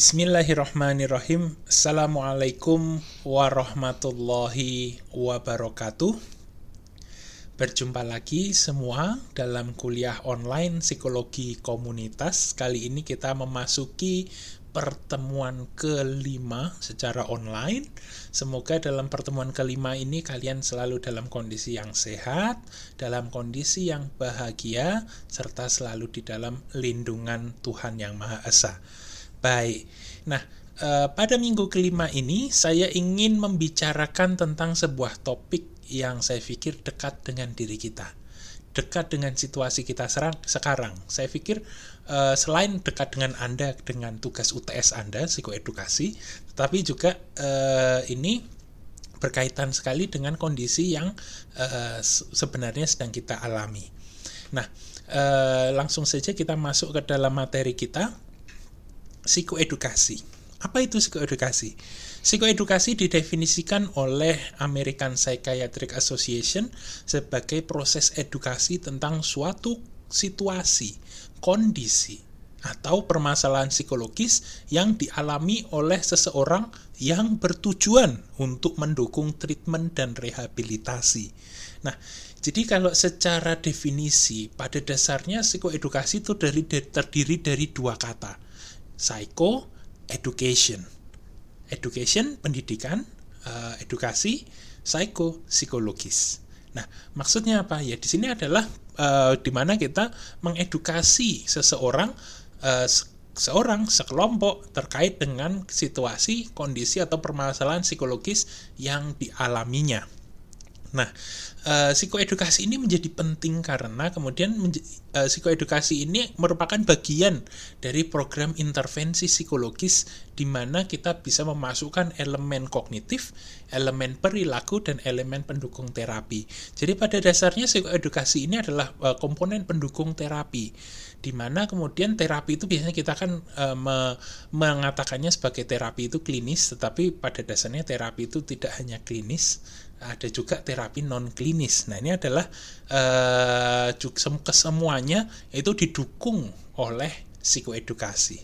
Bismillahirrahmanirrahim. Assalamualaikum warahmatullahi wabarakatuh. Berjumpa lagi semua dalam kuliah online psikologi komunitas. Kali ini kita memasuki pertemuan kelima secara online. Semoga dalam pertemuan kelima ini kalian selalu dalam kondisi yang sehat, dalam kondisi yang bahagia, serta selalu di dalam lindungan Tuhan Yang Maha Esa. Baik. Nah, eh, pada minggu kelima ini saya ingin membicarakan tentang sebuah topik yang saya pikir dekat dengan diri kita. Dekat dengan situasi kita serang, sekarang. Saya pikir eh, selain dekat dengan Anda dengan tugas UTS Anda, psikoedukasi, tetapi juga eh, ini berkaitan sekali dengan kondisi yang uh, sebenarnya sedang kita alami. Nah, uh, langsung saja kita masuk ke dalam materi kita psikoedukasi. Apa itu psikoedukasi? Psikoedukasi didefinisikan oleh American Psychiatric Association sebagai proses edukasi tentang suatu situasi, kondisi, atau permasalahan psikologis yang dialami oleh seseorang yang bertujuan untuk mendukung treatment dan rehabilitasi. Nah, jadi kalau secara definisi, pada dasarnya psikoedukasi itu dari, terdiri dari dua kata, psycho education. Education pendidikan, uh, edukasi, psycho psikologis. Nah, maksudnya apa? Ya di sini adalah uh, di mana kita mengedukasi seseorang uh, seorang sekelompok terkait dengan situasi, kondisi atau permasalahan psikologis yang dialaminya. Nah, uh, psikoedukasi ini menjadi penting karena kemudian uh, psikoedukasi ini merupakan bagian dari program intervensi psikologis di mana kita bisa memasukkan elemen kognitif, elemen perilaku dan elemen pendukung terapi. Jadi pada dasarnya psikoedukasi ini adalah uh, komponen pendukung terapi di mana kemudian terapi itu biasanya kita kan uh, me mengatakannya sebagai terapi itu klinis, tetapi pada dasarnya terapi itu tidak hanya klinis, ada juga terapi non klinis. Nah ini adalah uh, kesemuanya itu didukung oleh psikoedukasi.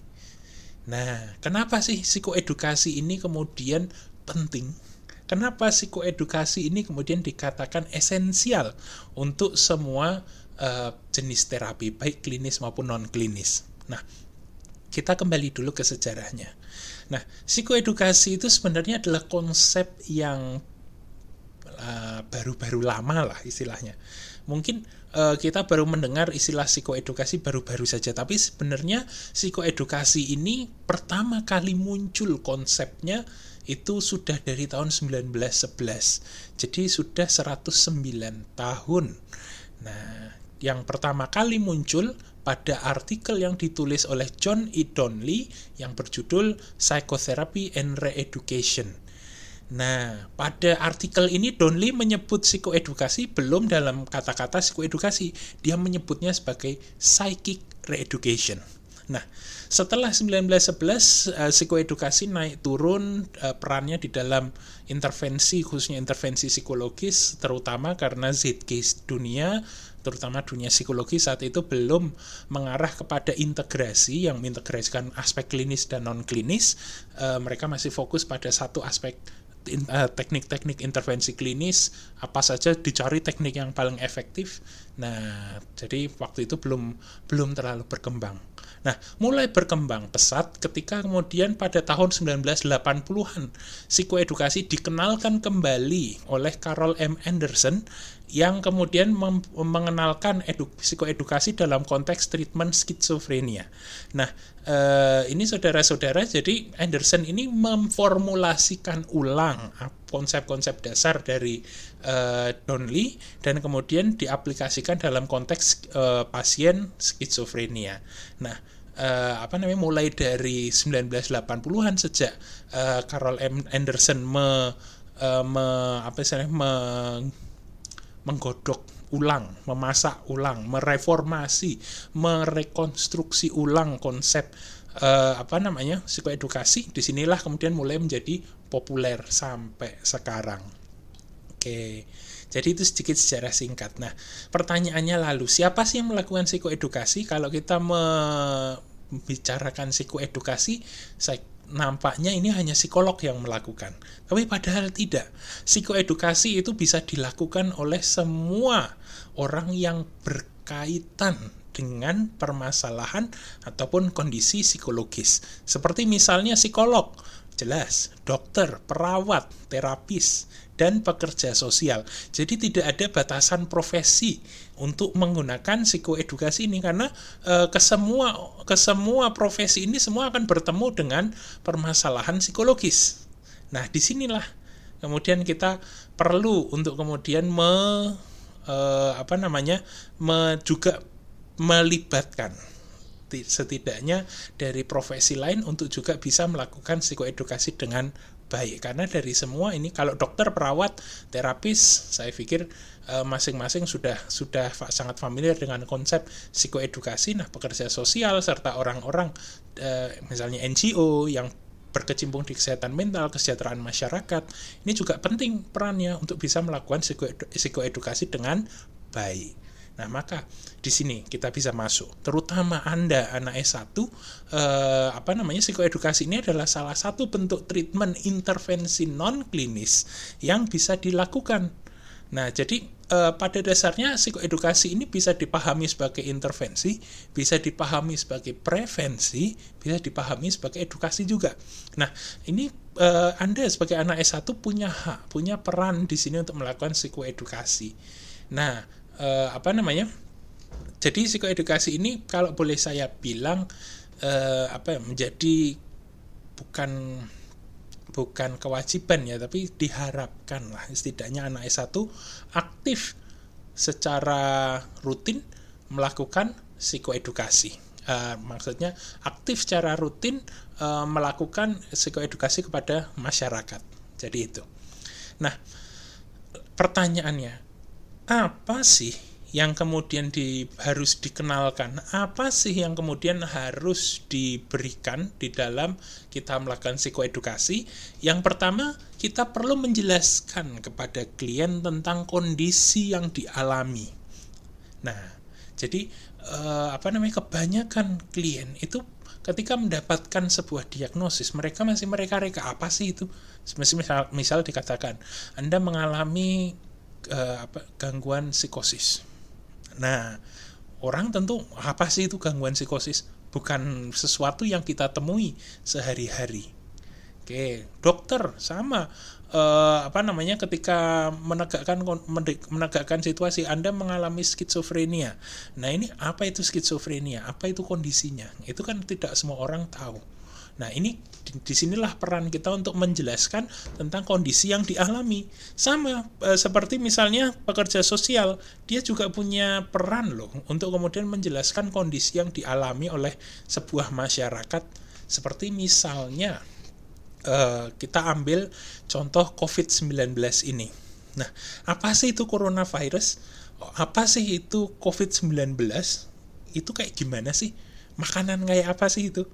Nah kenapa sih psikoedukasi ini kemudian penting? Kenapa psikoedukasi ini kemudian dikatakan esensial untuk semua uh, jenis terapi baik klinis maupun non klinis? Nah kita kembali dulu ke sejarahnya. Nah, psikoedukasi itu sebenarnya adalah konsep yang Eh, baru-baru uh, lama lah istilahnya. Mungkin uh, kita baru mendengar istilah psikoedukasi baru-baru saja, tapi sebenarnya psikoedukasi ini pertama kali muncul konsepnya itu sudah dari tahun 1911. Jadi sudah 109 tahun. Nah, yang pertama kali muncul pada artikel yang ditulis oleh John E. Donnelly yang berjudul Psychotherapy and Re-Education Nah, pada artikel ini Donley menyebut psikoedukasi belum dalam kata-kata psikoedukasi, dia menyebutnya sebagai psychic re-education. Nah, setelah 1911 uh, psikoedukasi naik turun uh, perannya di dalam intervensi khususnya intervensi psikologis terutama karena zeitgeist dunia terutama dunia psikologi saat itu belum mengarah kepada integrasi yang mengintegrasikan aspek klinis dan non klinis uh, mereka masih fokus pada satu aspek Eh, teknik-teknik intervensi klinis apa saja dicari teknik yang paling efektif nah jadi waktu itu belum belum terlalu berkembang Nah, mulai berkembang pesat ketika kemudian pada tahun 1980-an psikoedukasi dikenalkan kembali oleh Carol M. Anderson yang kemudian mengenalkan edu psikoedukasi dalam konteks treatment skizofrenia. Nah, eh, ini saudara-saudara, jadi Anderson ini memformulasikan ulang konsep-konsep dasar dari eh, Donnelly dan kemudian diaplikasikan dalam konteks eh, pasien skizofrenia. Nah, eh, apa namanya mulai dari 1980-an sejak eh, Carol M. Anderson me, eh, me apa istilahnya me, menggodok ulang, memasak ulang, mereformasi, merekonstruksi ulang konsep uh, apa namanya psikoedukasi. Di sinilah kemudian mulai menjadi populer sampai sekarang. Oke. Jadi itu sedikit sejarah singkat. Nah, pertanyaannya lalu, siapa sih yang melakukan psikoedukasi? Kalau kita me membicarakan psikoedukasi saya nampaknya ini hanya psikolog yang melakukan. Tapi padahal tidak. Psikoedukasi itu bisa dilakukan oleh semua orang yang berkaitan dengan permasalahan ataupun kondisi psikologis. Seperti misalnya psikolog, jelas, dokter, perawat, terapis, dan pekerja sosial. Jadi tidak ada batasan profesi untuk menggunakan psikoedukasi ini karena e, ke semua ke semua profesi ini semua akan bertemu dengan permasalahan psikologis. Nah, di sinilah kemudian kita perlu untuk kemudian me e, apa namanya me, juga melibatkan setidaknya dari profesi lain untuk juga bisa melakukan psikoedukasi dengan baik karena dari semua ini kalau dokter perawat terapis saya pikir masing-masing sudah sudah sangat familiar dengan konsep psikoedukasi nah pekerja sosial serta orang-orang uh, misalnya NGO yang berkecimpung di kesehatan mental, kesejahteraan masyarakat, ini juga penting perannya untuk bisa melakukan psikoedukasi dengan baik. Nah, maka di sini kita bisa masuk. Terutama Anda anak S1 eh, apa namanya psikoedukasi ini adalah salah satu bentuk treatment intervensi non klinis yang bisa dilakukan. Nah, jadi eh, pada dasarnya psikoedukasi ini bisa dipahami sebagai intervensi, bisa dipahami sebagai prevensi, bisa dipahami sebagai edukasi juga. Nah, ini eh, Anda sebagai anak S1 punya hak, punya peran di sini untuk melakukan psikoedukasi. Nah, uh, apa namanya jadi psikoedukasi ini kalau boleh saya bilang uh, apa ya, menjadi bukan bukan kewajiban ya tapi diharapkan lah. Setidaknya anak S1 aktif secara rutin melakukan psikoedukasi. Uh, maksudnya aktif secara rutin uh, melakukan psikoedukasi kepada masyarakat. Jadi itu. Nah pertanyaannya apa sih yang kemudian di, harus dikenalkan? Apa sih yang kemudian harus diberikan di dalam kita melakukan psikoedukasi? Yang pertama, kita perlu menjelaskan kepada klien tentang kondisi yang dialami. Nah, jadi eh, apa namanya kebanyakan klien itu ketika mendapatkan sebuah diagnosis mereka masih mereka reka apa sih itu misal misal dikatakan Anda mengalami uh, apa, gangguan psikosis. Nah, orang tentu apa sih itu gangguan psikosis? Bukan sesuatu yang kita temui sehari-hari. Oke, dokter sama uh, apa namanya ketika menegakkan menegakkan situasi Anda mengalami skizofrenia. Nah, ini apa itu skizofrenia? Apa itu kondisinya? Itu kan tidak semua orang tahu. Nah, ini di sinilah peran kita untuk menjelaskan tentang kondisi yang dialami. Sama e, seperti misalnya pekerja sosial, dia juga punya peran loh untuk kemudian menjelaskan kondisi yang dialami oleh sebuah masyarakat. Seperti misalnya e, kita ambil contoh COVID-19 ini. Nah, apa sih itu coronavirus? Apa sih itu COVID-19? Itu kayak gimana sih? Makanan kayak apa sih itu?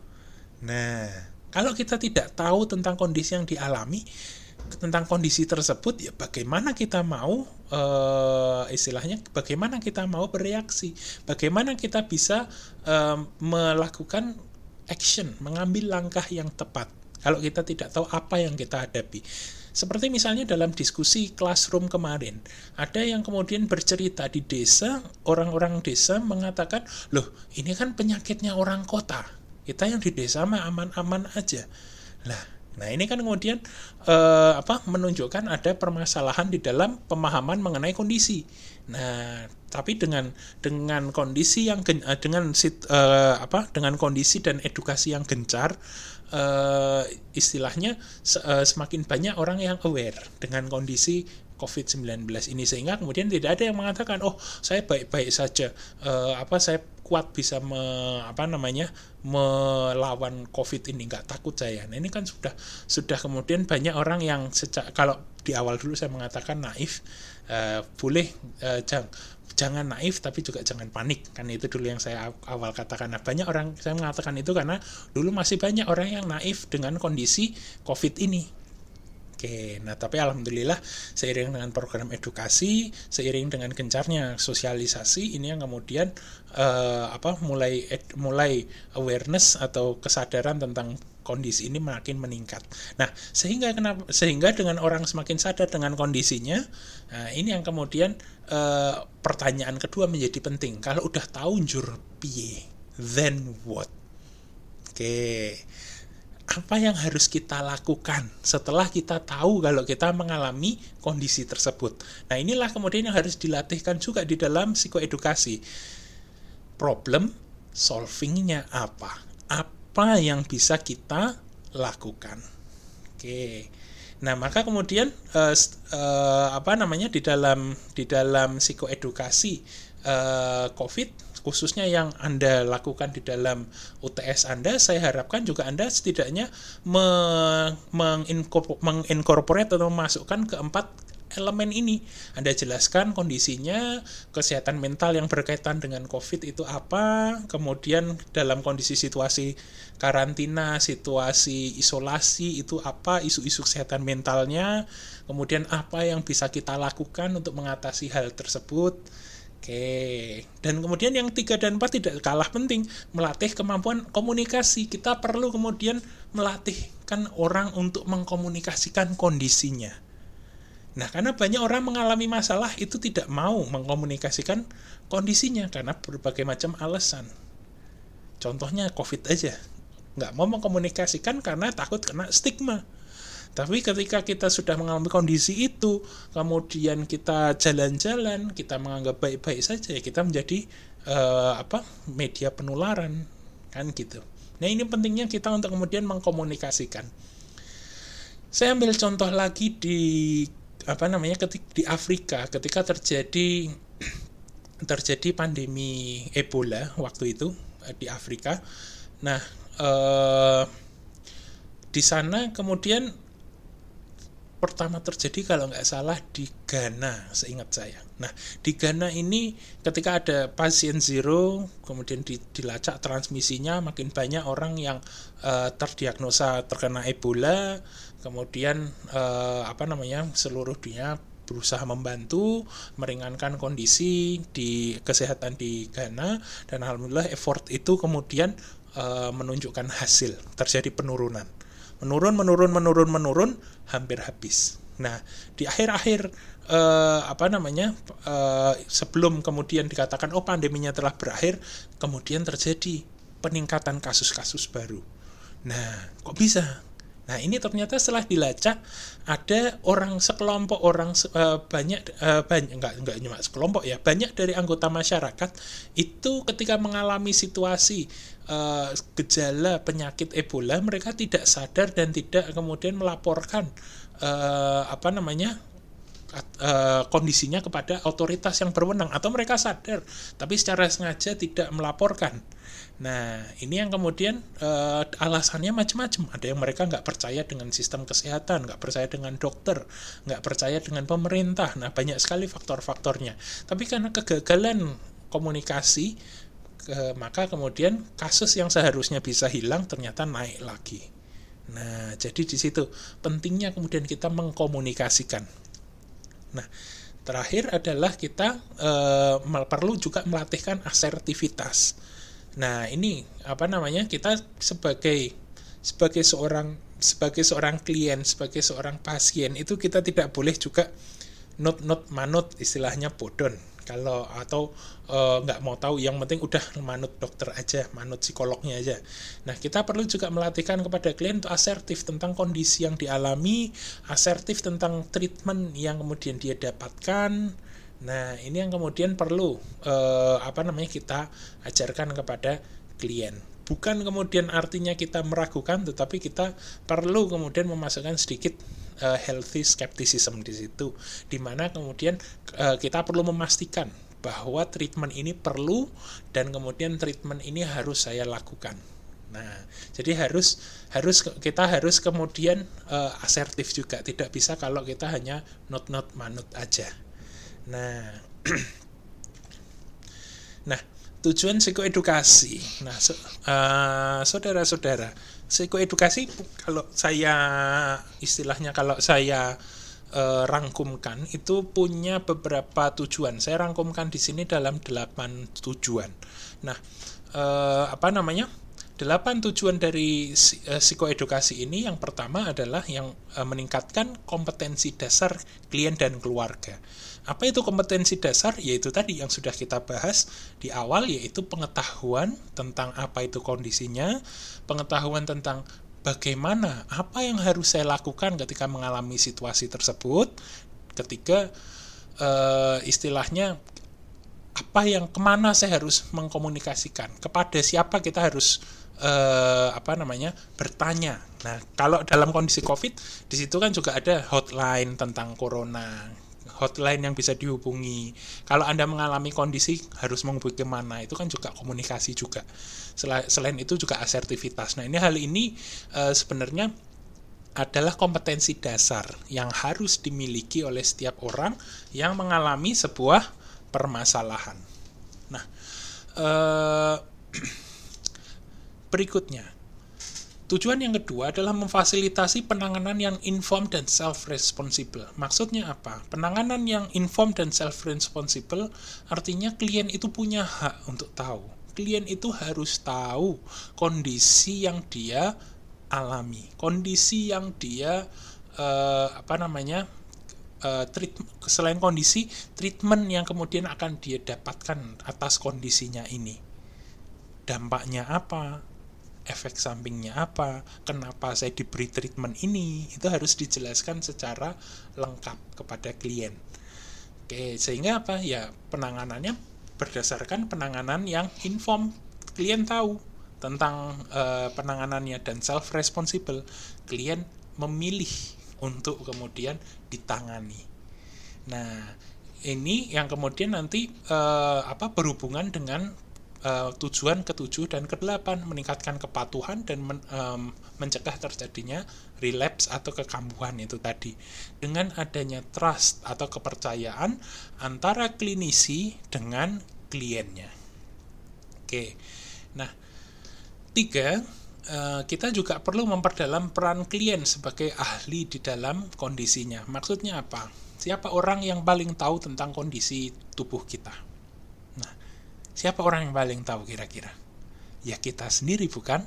Nah, kalau kita tidak tahu tentang kondisi yang dialami, tentang kondisi tersebut, ya bagaimana kita mau uh, istilahnya, bagaimana kita mau bereaksi, bagaimana kita bisa uh, melakukan action, mengambil langkah yang tepat. Kalau kita tidak tahu apa yang kita hadapi. Seperti misalnya dalam diskusi classroom kemarin, ada yang kemudian bercerita di desa, orang-orang desa mengatakan, loh ini kan penyakitnya orang kota kita yang di desa mah aman-aman aja. Lah nah ini kan kemudian eh, apa menunjukkan ada permasalahan di dalam pemahaman mengenai kondisi. Nah tapi dengan dengan kondisi yang gen, eh, dengan sit, eh, apa dengan kondisi dan edukasi yang gencar eh, istilahnya se, eh, semakin banyak orang yang aware dengan kondisi COVID-19 ini sehingga kemudian tidak ada yang mengatakan oh saya baik-baik saja uh, apa saya kuat bisa me, apa namanya melawan COVID ini nggak takut saya. Nah ini kan sudah sudah kemudian banyak orang yang sejak kalau di awal dulu saya mengatakan naif uh, boleh uh, jang, jangan naif tapi juga jangan panik kan itu dulu yang saya awal katakan. Nah banyak orang saya mengatakan itu karena dulu masih banyak orang yang naif dengan kondisi COVID ini Oke, nah tapi alhamdulillah seiring dengan program edukasi, seiring dengan gencarnya sosialisasi, ini yang kemudian uh, apa mulai ed, mulai awareness atau kesadaran tentang kondisi ini makin meningkat. Nah, sehingga kenapa sehingga dengan orang semakin sadar dengan kondisinya, nah ini yang kemudian uh, pertanyaan kedua menjadi penting. Kalau udah tahu jur piye, then what? Oke apa yang harus kita lakukan setelah kita tahu kalau kita mengalami kondisi tersebut. Nah, inilah kemudian yang harus dilatihkan juga di dalam psikoedukasi. Problem solvingnya apa? Apa yang bisa kita lakukan? Oke. Nah, maka kemudian uh, uh, apa namanya di dalam di dalam psikoedukasi uh, COVID khususnya yang Anda lakukan di dalam UTS Anda, saya harapkan juga Anda setidaknya mengincorporate atau memasukkan keempat elemen ini. Anda jelaskan kondisinya, kesehatan mental yang berkaitan dengan COVID itu apa, kemudian dalam kondisi situasi karantina, situasi isolasi itu apa, isu-isu kesehatan mentalnya, kemudian apa yang bisa kita lakukan untuk mengatasi hal tersebut Oke, dan kemudian yang tiga dan empat tidak kalah penting, melatih kemampuan komunikasi. Kita perlu kemudian melatihkan orang untuk mengkomunikasikan kondisinya. Nah, karena banyak orang mengalami masalah itu tidak mau mengkomunikasikan kondisinya karena berbagai macam alasan. Contohnya COVID aja, nggak mau mengkomunikasikan karena takut kena stigma tapi ketika kita sudah mengalami kondisi itu, kemudian kita jalan-jalan, kita menganggap baik-baik saja, kita menjadi uh, apa media penularan kan gitu. Nah ini pentingnya kita untuk kemudian mengkomunikasikan. Saya ambil contoh lagi di apa namanya ketika di Afrika ketika terjadi terjadi pandemi Ebola waktu itu eh, di Afrika. Nah, eh, di sana kemudian pertama terjadi kalau nggak salah di Ghana seingat saya. Nah di Ghana ini ketika ada pasien zero kemudian dilacak transmisinya makin banyak orang yang uh, terdiagnosa terkena Ebola kemudian uh, apa namanya seluruh dunia berusaha membantu meringankan kondisi di kesehatan di Ghana dan alhamdulillah effort itu kemudian uh, menunjukkan hasil terjadi penurunan menurun menurun menurun menurun hampir habis. Nah di akhir-akhir uh, apa namanya uh, sebelum kemudian dikatakan oh pandeminya telah berakhir kemudian terjadi peningkatan kasus-kasus baru. Nah kok bisa Nah ini ternyata setelah dilacak ada orang sekelompok orang uh, banyak uh, banyak enggak enggak cuma sekelompok ya banyak dari anggota masyarakat itu ketika mengalami situasi uh, gejala penyakit Ebola mereka tidak sadar dan tidak kemudian melaporkan uh, apa namanya uh, kondisinya kepada otoritas yang berwenang. Atau mereka sadar tapi secara sengaja tidak melaporkan Nah, ini yang kemudian uh, alasannya macam-macam. Ada yang mereka nggak percaya dengan sistem kesehatan, nggak percaya dengan dokter, nggak percaya dengan pemerintah. Nah, banyak sekali faktor-faktornya. Tapi karena kegagalan komunikasi, ke, maka kemudian kasus yang seharusnya bisa hilang ternyata naik lagi. Nah, jadi di situ pentingnya kemudian kita mengkomunikasikan. Nah, terakhir adalah kita uh, perlu juga melatihkan asertivitas Nah, ini apa namanya? Kita sebagai sebagai seorang sebagai seorang klien, sebagai seorang pasien itu kita tidak boleh juga not not manut istilahnya bodon kalau atau e, nggak uh, mau tahu yang penting udah manut dokter aja manut psikolognya aja nah kita perlu juga melatihkan kepada klien untuk asertif tentang kondisi yang dialami asertif tentang treatment yang kemudian dia dapatkan Nah, ini yang kemudian perlu eh, apa namanya kita ajarkan kepada klien. Bukan kemudian artinya kita meragukan, tetapi kita perlu kemudian memasukkan sedikit uh, healthy skepticism di situ, di mana kemudian uh, kita perlu memastikan bahwa treatment ini perlu dan kemudian treatment ini harus saya lakukan. Nah, jadi harus harus kita harus kemudian uh, asertif juga, tidak bisa kalau kita hanya not not manut aja. Nah, nah tujuan psikoedukasi. Nah, uh, saudara-saudara, psikoedukasi kalau saya istilahnya kalau saya uh, rangkumkan itu punya beberapa tujuan. Saya rangkumkan di sini dalam delapan tujuan. Nah, uh, apa namanya? Delapan tujuan dari psikoedukasi ini yang pertama adalah yang meningkatkan kompetensi dasar klien dan keluarga. Apa itu kompetensi dasar? Yaitu tadi yang sudah kita bahas di awal yaitu pengetahuan tentang apa itu kondisinya, pengetahuan tentang bagaimana apa yang harus saya lakukan ketika mengalami situasi tersebut ketika uh, istilahnya apa yang ke mana saya harus mengkomunikasikan kepada siapa kita harus uh, apa namanya bertanya nah kalau dalam kondisi covid di situ kan juga ada hotline tentang corona hotline yang bisa dihubungi. Kalau Anda mengalami kondisi harus menghubungi ke mana, itu kan juga komunikasi juga. Selain itu juga asertivitas. Nah ini hal ini uh, sebenarnya adalah kompetensi dasar yang harus dimiliki oleh setiap orang yang mengalami sebuah permasalahan. Nah, uh, berikutnya Tujuan yang kedua adalah memfasilitasi penanganan yang informed dan self-responsible. Maksudnya apa? Penanganan yang informed dan self-responsible artinya klien itu punya hak untuk tahu. Klien itu harus tahu kondisi yang dia alami, kondisi yang dia uh, apa namanya uh, selain kondisi treatment yang kemudian akan dia dapatkan atas kondisinya ini. Dampaknya apa? Efek sampingnya apa, kenapa saya diberi treatment ini, itu harus dijelaskan secara lengkap kepada klien. Oke, sehingga apa? Ya, penanganannya berdasarkan penanganan yang inform, klien tahu tentang uh, penanganannya dan self responsible. Klien memilih untuk kemudian ditangani. Nah, ini yang kemudian nanti uh, apa berhubungan dengan uh, tujuan ketujuh dan kedelapan meningkatkan kepatuhan dan men, um, mencegah terjadinya relapse atau kekambuhan itu tadi dengan adanya trust atau kepercayaan antara klinisi dengan kliennya. Oke, nah tiga uh, kita juga perlu memperdalam peran klien sebagai ahli di dalam kondisinya. Maksudnya apa? Siapa orang yang paling tahu tentang kondisi tubuh kita? Siapa orang yang paling tahu kira-kira? Ya kita sendiri bukan?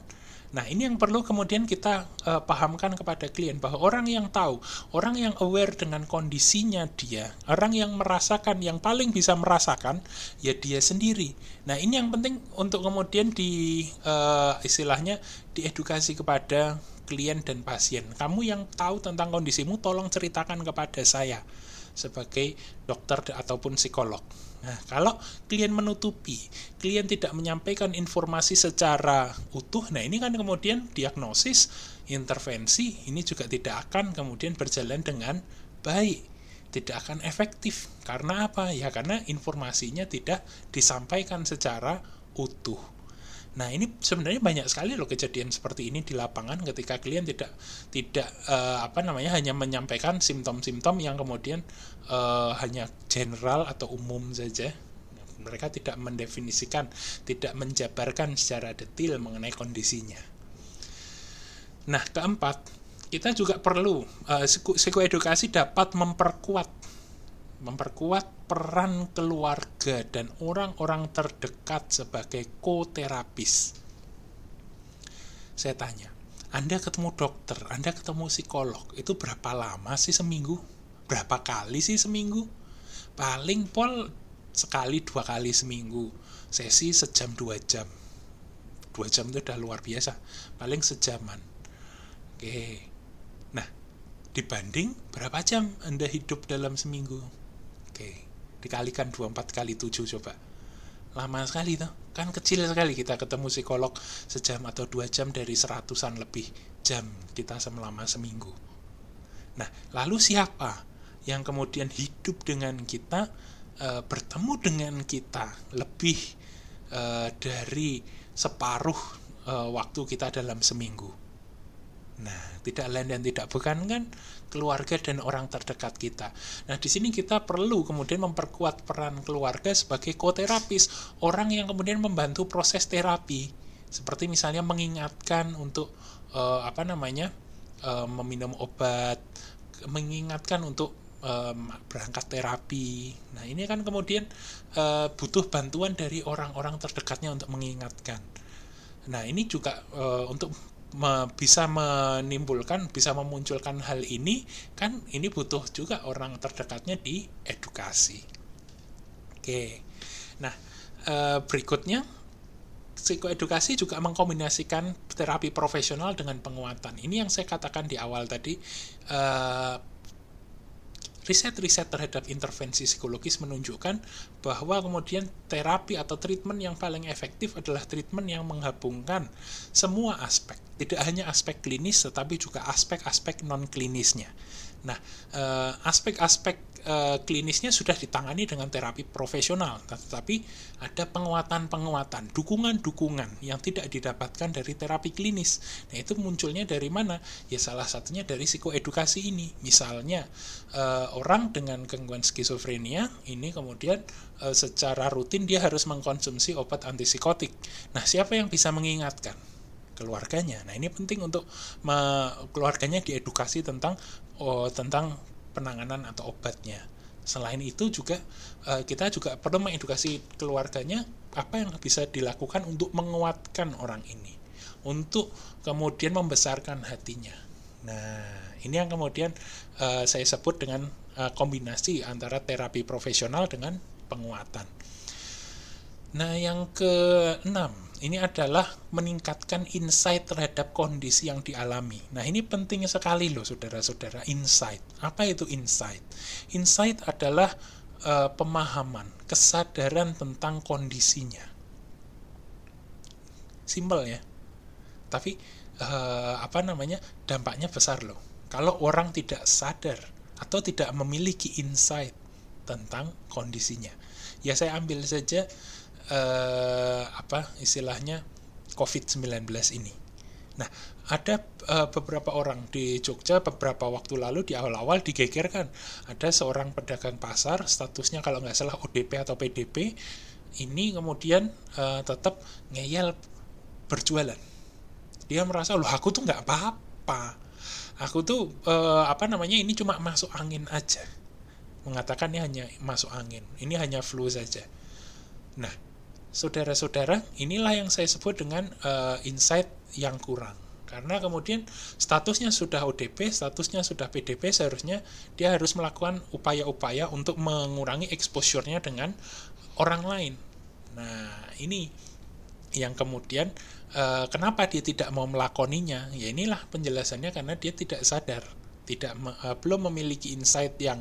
Nah, ini yang perlu kemudian kita uh, pahamkan kepada klien bahwa orang yang tahu, orang yang aware dengan kondisinya dia, orang yang merasakan, yang paling bisa merasakan, ya dia sendiri. Nah, ini yang penting untuk kemudian di uh, istilahnya diedukasi kepada klien dan pasien. Kamu yang tahu tentang kondisimu, tolong ceritakan kepada saya sebagai dokter ataupun psikolog. Nah, kalau klien menutupi, klien tidak menyampaikan informasi secara utuh, nah ini kan kemudian diagnosis, intervensi, ini juga tidak akan kemudian berjalan dengan baik, tidak akan efektif. Karena apa? Ya karena informasinya tidak disampaikan secara utuh. Nah, ini sebenarnya banyak sekali loh kejadian seperti ini di lapangan ketika klien tidak tidak uh, apa namanya hanya menyampaikan simptom-simptom yang kemudian uh, hanya general atau umum saja. Mereka tidak mendefinisikan, tidak menjabarkan secara detail mengenai kondisinya. Nah, keempat, kita juga perlu uh, psikoedukasi dapat memperkuat memperkuat peran keluarga dan orang-orang terdekat sebagai koterapis. Saya tanya, Anda ketemu dokter, Anda ketemu psikolog, itu berapa lama sih seminggu? Berapa kali sih seminggu? Paling pol sekali dua kali seminggu. Sesi sejam dua jam. Dua jam itu udah luar biasa. Paling sejaman. Oke. Nah, dibanding berapa jam Anda hidup dalam seminggu? Oke, dikalikan 24 kali 7 coba. Lama sekali tuh. Kan kecil sekali kita ketemu psikolog sejam atau dua jam dari seratusan lebih jam kita selama seminggu. Nah, lalu siapa yang kemudian hidup dengan kita, e, bertemu dengan kita lebih e, dari separuh e, waktu kita dalam seminggu? Nah, tidak lain dan tidak bukan kan keluarga dan orang terdekat kita. Nah, di sini kita perlu kemudian memperkuat peran keluarga sebagai koterapis, orang yang kemudian membantu proses terapi. Seperti misalnya mengingatkan untuk uh, apa namanya uh, meminum obat mengingatkan untuk um, berangkat terapi. Nah ini kan kemudian uh, butuh bantuan dari orang-orang terdekatnya untuk mengingatkan. Nah ini juga uh, untuk me, bisa menimbulkan, bisa memunculkan hal ini, kan ini butuh juga orang terdekatnya di edukasi. Oke, nah uh, berikutnya psikoedukasi juga mengkombinasikan terapi profesional dengan penguatan. Ini yang saya katakan di awal tadi. Uh, riset-riset terhadap intervensi psikologis menunjukkan bahwa kemudian terapi atau treatment yang paling efektif adalah treatment yang menggabungkan semua aspek, tidak hanya aspek klinis tetapi juga aspek-aspek non klinisnya. Nah, eh, aspek-aspek uh, klinisnya sudah ditangani dengan terapi profesional, tetapi ada penguatan-penguatan, dukungan-dukungan yang tidak didapatkan dari terapi klinis. Nah, itu munculnya dari mana? Ya salah satunya dari psikoedukasi ini. Misalnya uh, orang dengan gangguan skizofrenia ini kemudian secara rutin dia harus mengkonsumsi obat antipsikotik. Nah, siapa yang bisa mengingatkan? Keluarganya. Nah, ini penting untuk keluarganya diedukasi tentang oh, tentang penanganan atau obatnya. Selain itu juga uh, kita juga perlu mengedukasi keluarganya apa yang bisa dilakukan untuk menguatkan orang ini, untuk kemudian membesarkan hatinya. Nah, ini yang kemudian uh, saya sebut dengan uh, kombinasi antara terapi profesional dengan penguatan. Nah, yang keenam ini adalah meningkatkan insight terhadap kondisi yang dialami. Nah, ini penting sekali loh saudara-saudara, insight. Apa itu insight? Insight adalah uh, pemahaman, kesadaran tentang kondisinya. Simpel ya. Tapi uh, apa namanya? dampaknya besar loh. Kalau orang tidak sadar atau tidak memiliki insight tentang kondisinya. Ya saya ambil saja uh, apa istilahnya COVID-19 ini. Nah, ada uh, beberapa orang di Jogja beberapa waktu lalu di awal-awal digegerkan. Ada seorang pedagang pasar, statusnya kalau nggak salah ODP atau PDP, ini kemudian uh, tetap ngeyel berjualan. Dia merasa, loh aku tuh nggak apa-apa. Aku tuh uh, apa namanya ini cuma masuk angin aja. Mengatakan ini hanya masuk angin. Ini hanya flu saja. Nah, saudara-saudara, inilah yang saya sebut dengan uh, insight yang kurang. Karena kemudian statusnya sudah ODP, statusnya sudah PDP, seharusnya dia harus melakukan upaya-upaya untuk mengurangi exposure-nya dengan orang lain. Nah, ini yang kemudian uh, kenapa dia tidak mau melakoninya? Ya inilah penjelasannya karena dia tidak sadar, tidak uh, belum memiliki insight yang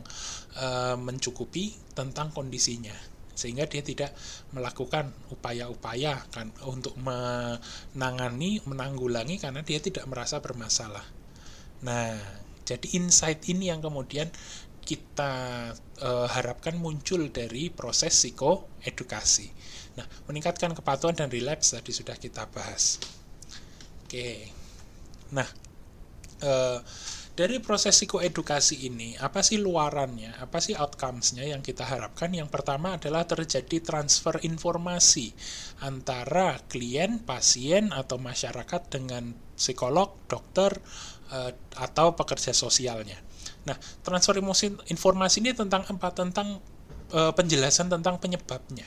uh, mencukupi tentang kondisinya sehingga dia tidak melakukan upaya-upaya kan untuk menangani, menanggulangi karena dia tidak merasa bermasalah. Nah, jadi insight ini yang kemudian kita e, harapkan muncul dari proses psikoedukasi. Nah, meningkatkan kepatuhan dan relapse tadi sudah kita bahas. Oke. Nah, e, dari proses psikoedukasi ini, apa sih luarannya, apa sih outcomes-nya yang kita harapkan? Yang pertama adalah terjadi transfer informasi antara klien, pasien, atau masyarakat dengan psikolog, dokter, eh, atau pekerja sosialnya. Nah, transfer informasi ini tentang apa? Tentang eh, penjelasan tentang penyebabnya,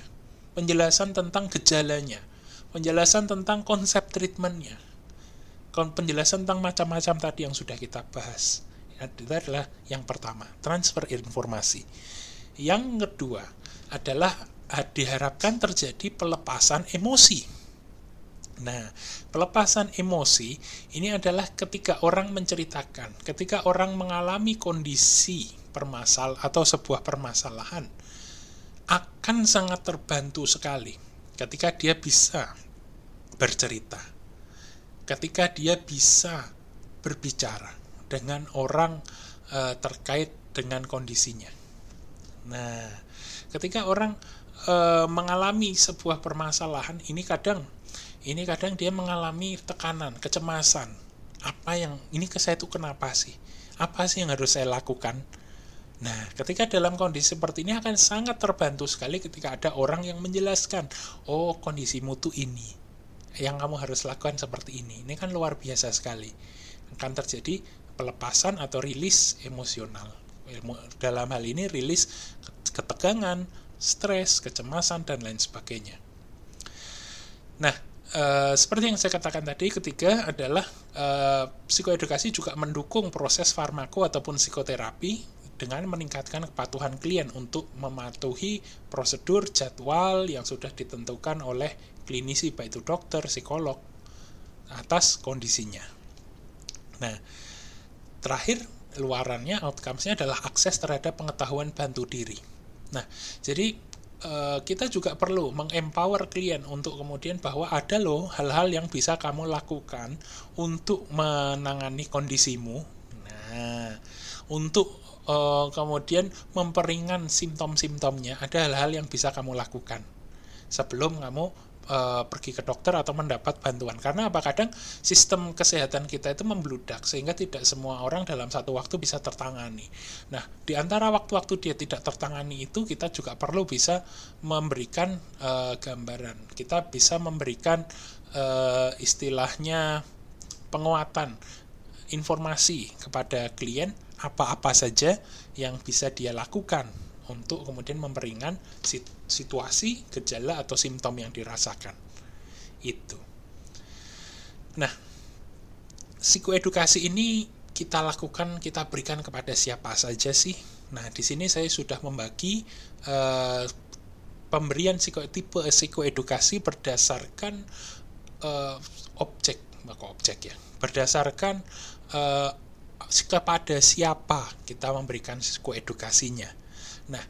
penjelasan tentang gejalanya, penjelasan tentang konsep treatmentnya, penjelasan tentang macam-macam tadi yang sudah kita bahas. Itu adalah yang pertama, transfer informasi. Yang kedua adalah ah, diharapkan terjadi pelepasan emosi. Nah, pelepasan emosi ini adalah ketika orang menceritakan, ketika orang mengalami kondisi permasal atau sebuah permasalahan akan sangat terbantu sekali ketika dia bisa bercerita ketika dia bisa berbicara dengan orang e, terkait dengan kondisinya. Nah, ketika orang e, mengalami sebuah permasalahan, ini kadang ini kadang dia mengalami tekanan, kecemasan. Apa yang ini ke saya itu kenapa sih? Apa sih yang harus saya lakukan? Nah, ketika dalam kondisi seperti ini akan sangat terbantu sekali ketika ada orang yang menjelaskan, oh kondisimu tuh ini yang kamu harus lakukan seperti ini. Ini kan luar biasa sekali. Akan terjadi pelepasan atau rilis emosional. Dalam hal ini rilis ketegangan, stres, kecemasan, dan lain sebagainya. Nah, e, seperti yang saya katakan tadi, ketiga adalah e, psikoedukasi juga mendukung proses farmako ataupun psikoterapi dengan meningkatkan kepatuhan klien untuk mematuhi prosedur jadwal yang sudah ditentukan oleh klinisi baik itu dokter, psikolog atas kondisinya. Nah, terakhir luarannya outcomes-nya adalah akses terhadap pengetahuan bantu diri. Nah, jadi Eh, kita juga perlu mengempower klien untuk kemudian bahwa ada loh hal-hal yang bisa kamu lakukan untuk menangani kondisimu. Nah, untuk uh, kemudian memperingan simptom-simptomnya, ada hal-hal yang bisa kamu lakukan sebelum kamu uh, pergi ke dokter atau mendapat bantuan. Karena apa kadang sistem kesehatan kita itu membludak sehingga tidak semua orang dalam satu waktu bisa tertangani. Nah, di antara waktu-waktu dia tidak tertangani itu kita juga perlu bisa memberikan uh, gambaran. Kita bisa memberikan uh, istilahnya penguatan informasi kepada klien apa-apa saja yang bisa dia lakukan untuk kemudian memperingan situasi, gejala atau simptom yang dirasakan. Itu. Nah, psikoedukasi ini kita lakukan, kita berikan kepada siapa saja sih? Nah, di sini saya sudah membagi uh, pemberian psikotipe psikoedukasi berdasarkan uh, objek, maka objek ya, berdasarkan uh, kepada siapa kita memberikan psikoedukasinya. Nah,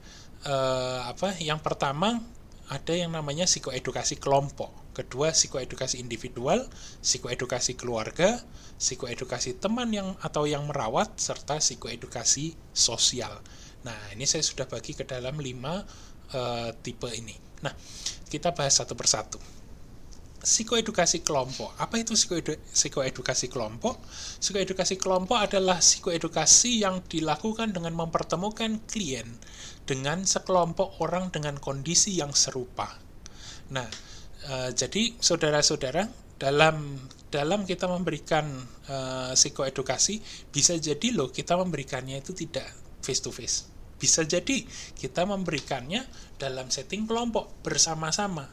eh, apa? Yang pertama ada yang namanya psikoedukasi kelompok, kedua psikoedukasi individual, psikoedukasi keluarga, psikoedukasi teman yang atau yang merawat serta psikoedukasi sosial. Nah, ini saya sudah bagi ke dalam lima uh, tipe ini. Nah, kita bahas satu persatu psikoedukasi kelompok. Apa itu psikoedu psikoedukasi kelompok? Psikoedukasi kelompok adalah psikoedukasi yang dilakukan dengan mempertemukan klien dengan sekelompok orang dengan kondisi yang serupa. Nah, e, jadi saudara-saudara dalam dalam kita memberikan e, psikoedukasi bisa jadi loh kita memberikannya itu tidak face to face. Bisa jadi kita memberikannya dalam setting kelompok bersama-sama.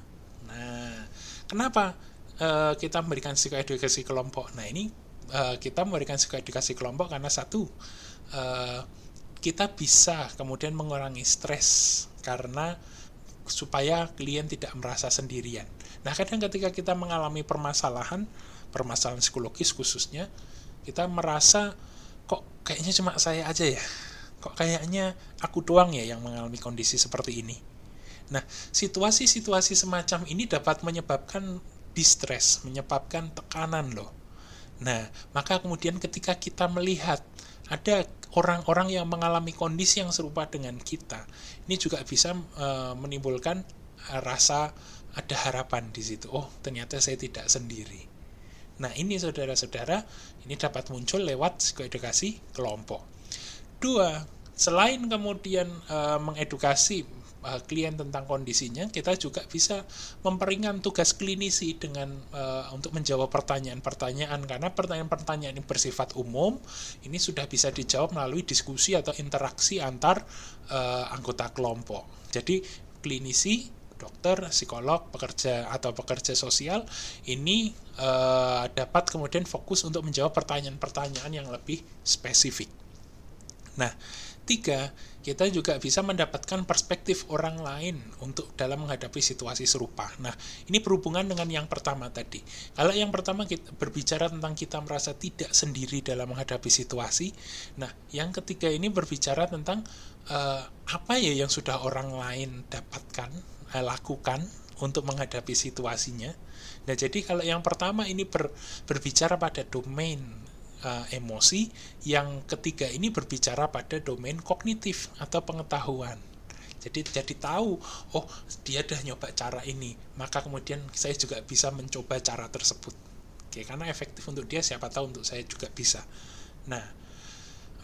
Nah, Kenapa uh, kita memberikan psikoedukasi kelompok? Nah ini uh, kita memberikan psikoedukasi kelompok karena satu uh, kita bisa kemudian mengurangi stres karena supaya klien tidak merasa sendirian. Nah kadang ketika kita mengalami permasalahan, permasalahan psikologis khususnya, kita merasa kok kayaknya cuma saya aja ya, kok kayaknya aku doang ya yang mengalami kondisi seperti ini Nah, situasi-situasi semacam ini dapat menyebabkan distress, menyebabkan tekanan loh. Nah, maka kemudian ketika kita melihat ada orang-orang yang mengalami kondisi yang serupa dengan kita, ini juga bisa e, menimbulkan rasa ada harapan di situ. Oh, ternyata saya tidak sendiri. Nah, ini saudara-saudara, ini dapat muncul lewat psikoedukasi kelompok. Dua, selain kemudian e, mengedukasi uh, klien tentang kondisinya, kita juga bisa memperingan tugas klinisi dengan uh, untuk menjawab pertanyaan-pertanyaan karena pertanyaan-pertanyaan ini bersifat umum, ini sudah bisa dijawab melalui diskusi atau interaksi antar uh, anggota kelompok. Jadi klinisi dokter, psikolog, pekerja atau pekerja sosial ini uh, dapat kemudian fokus untuk menjawab pertanyaan-pertanyaan yang lebih spesifik. Nah, Tiga, kita juga bisa mendapatkan perspektif orang lain untuk dalam menghadapi situasi serupa. Nah, ini berhubungan dengan yang pertama tadi. Kalau yang pertama kita berbicara tentang kita merasa tidak sendiri dalam menghadapi situasi. Nah, yang ketiga ini berbicara tentang uh, apa ya yang sudah orang lain dapatkan, uh, lakukan untuk menghadapi situasinya. Nah, jadi kalau yang pertama ini ber, berbicara pada domain uh, emosi, yang ketiga ini berbicara pada domain kognitif atau pengetahuan. Jadi jadi tahu, oh dia dah nyoba cara ini, maka kemudian saya juga bisa mencoba cara tersebut. Oke, karena efektif untuk dia, siapa tahu untuk saya juga bisa. Nah,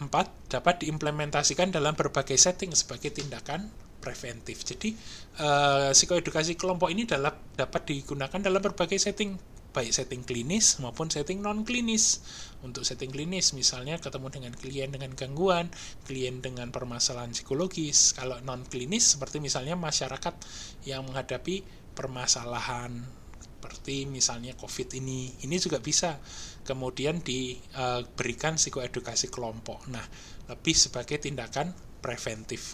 empat dapat diimplementasikan dalam berbagai setting sebagai tindakan preventif. Jadi uh, psikoedukasi kelompok ini dapat dapat digunakan dalam berbagai setting baik setting klinis maupun setting non klinis. Untuk setting klinis misalnya ketemu dengan klien dengan gangguan, klien dengan permasalahan psikologis. Kalau non klinis seperti misalnya masyarakat yang menghadapi permasalahan seperti misalnya COVID ini, ini juga bisa kemudian diberikan psikoedukasi kelompok. Nah, lebih sebagai tindakan preventif.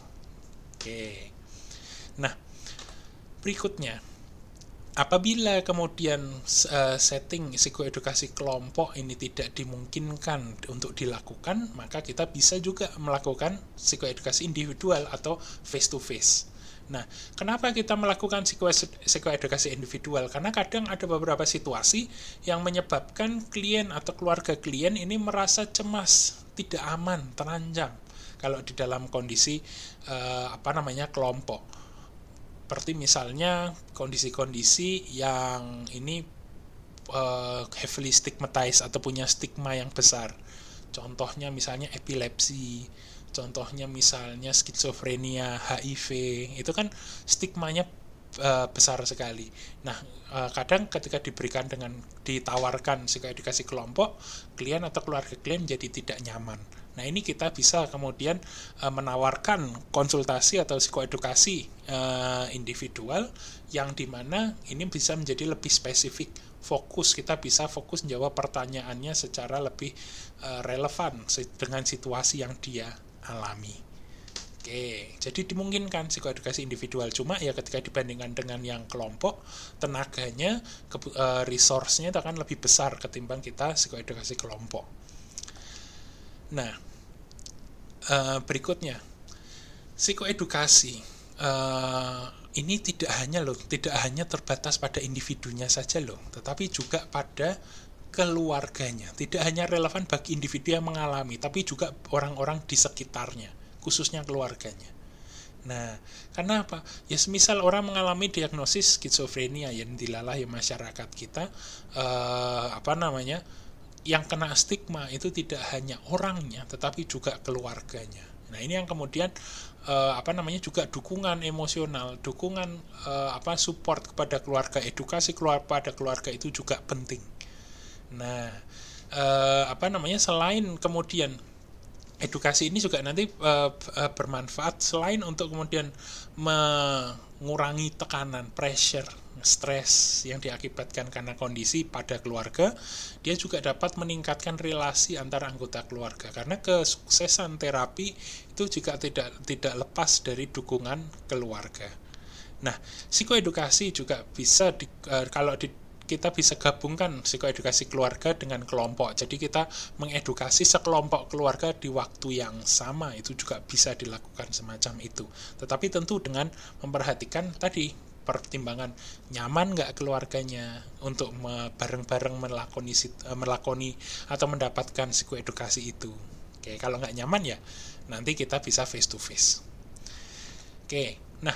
Oke. Nah, berikutnya apabila kemudian uh, setting psikoedukasi kelompok ini tidak dimungkinkan untuk dilakukan, maka kita bisa juga melakukan psikoedukasi individual atau face to face. Nah, kenapa kita melakukan psikoedukasi individual? Karena kadang ada beberapa situasi yang menyebabkan klien atau keluarga klien ini merasa cemas, tidak aman, terancam kalau di dalam kondisi uh, apa namanya kelompok seperti misalnya kondisi-kondisi yang ini uh, heavily stigmatized atau punya stigma yang besar. Contohnya misalnya epilepsi, contohnya misalnya skizofrenia, HIV, itu kan stigmanya uh, besar sekali. Nah, uh, kadang ketika diberikan dengan ditawarkan psikoedukasi kelompok, klien atau keluarga klien jadi tidak nyaman. Nah, ini kita bisa kemudian uh, menawarkan konsultasi atau psikoedukasi uh, individual yang di mana ini bisa menjadi lebih spesifik fokus kita bisa fokus menjawab pertanyaannya secara lebih uh, relevan dengan situasi yang dia alami. Oke, jadi dimungkinkan psikoedukasi individual cuma ya ketika dibandingkan dengan yang kelompok tenaganya, ke, uh, resource-nya akan lebih besar ketimbang kita psikoedukasi kelompok. Nah, uh, berikutnya psikoedukasi uh, ini tidak hanya loh, tidak hanya terbatas pada individunya saja loh, tetapi juga pada keluarganya. Tidak hanya relevan bagi individu yang mengalami, tapi juga orang-orang di sekitarnya, khususnya keluarganya. Nah, karena apa? Ya semisal orang mengalami diagnosis skizofrenia yang dilalah ya masyarakat kita, uh, apa namanya? Yang kena stigma itu tidak hanya orangnya tetapi juga keluarganya. Nah, ini yang kemudian uh, apa namanya juga dukungan emosional, dukungan uh, apa support kepada keluarga, edukasi keluar pada keluarga itu juga penting. Nah, uh, apa namanya selain kemudian edukasi ini juga nanti uh, uh, bermanfaat selain untuk kemudian mengurangi tekanan, pressure stres yang diakibatkan karena kondisi pada keluarga, dia juga dapat meningkatkan relasi antara anggota keluarga karena kesuksesan terapi itu juga tidak tidak lepas dari dukungan keluarga. Nah, psikoedukasi juga bisa di, uh, kalau di, kita bisa gabungkan psikoedukasi keluarga dengan kelompok. Jadi kita mengedukasi sekelompok keluarga di waktu yang sama itu juga bisa dilakukan semacam itu. Tetapi tentu dengan memperhatikan tadi pertimbangan nyaman nggak keluarganya untuk bareng-bareng melakoni eh, melakoni atau mendapatkan psikoedukasi itu. Oke, kalau nggak nyaman ya nanti kita bisa face to face. Oke, nah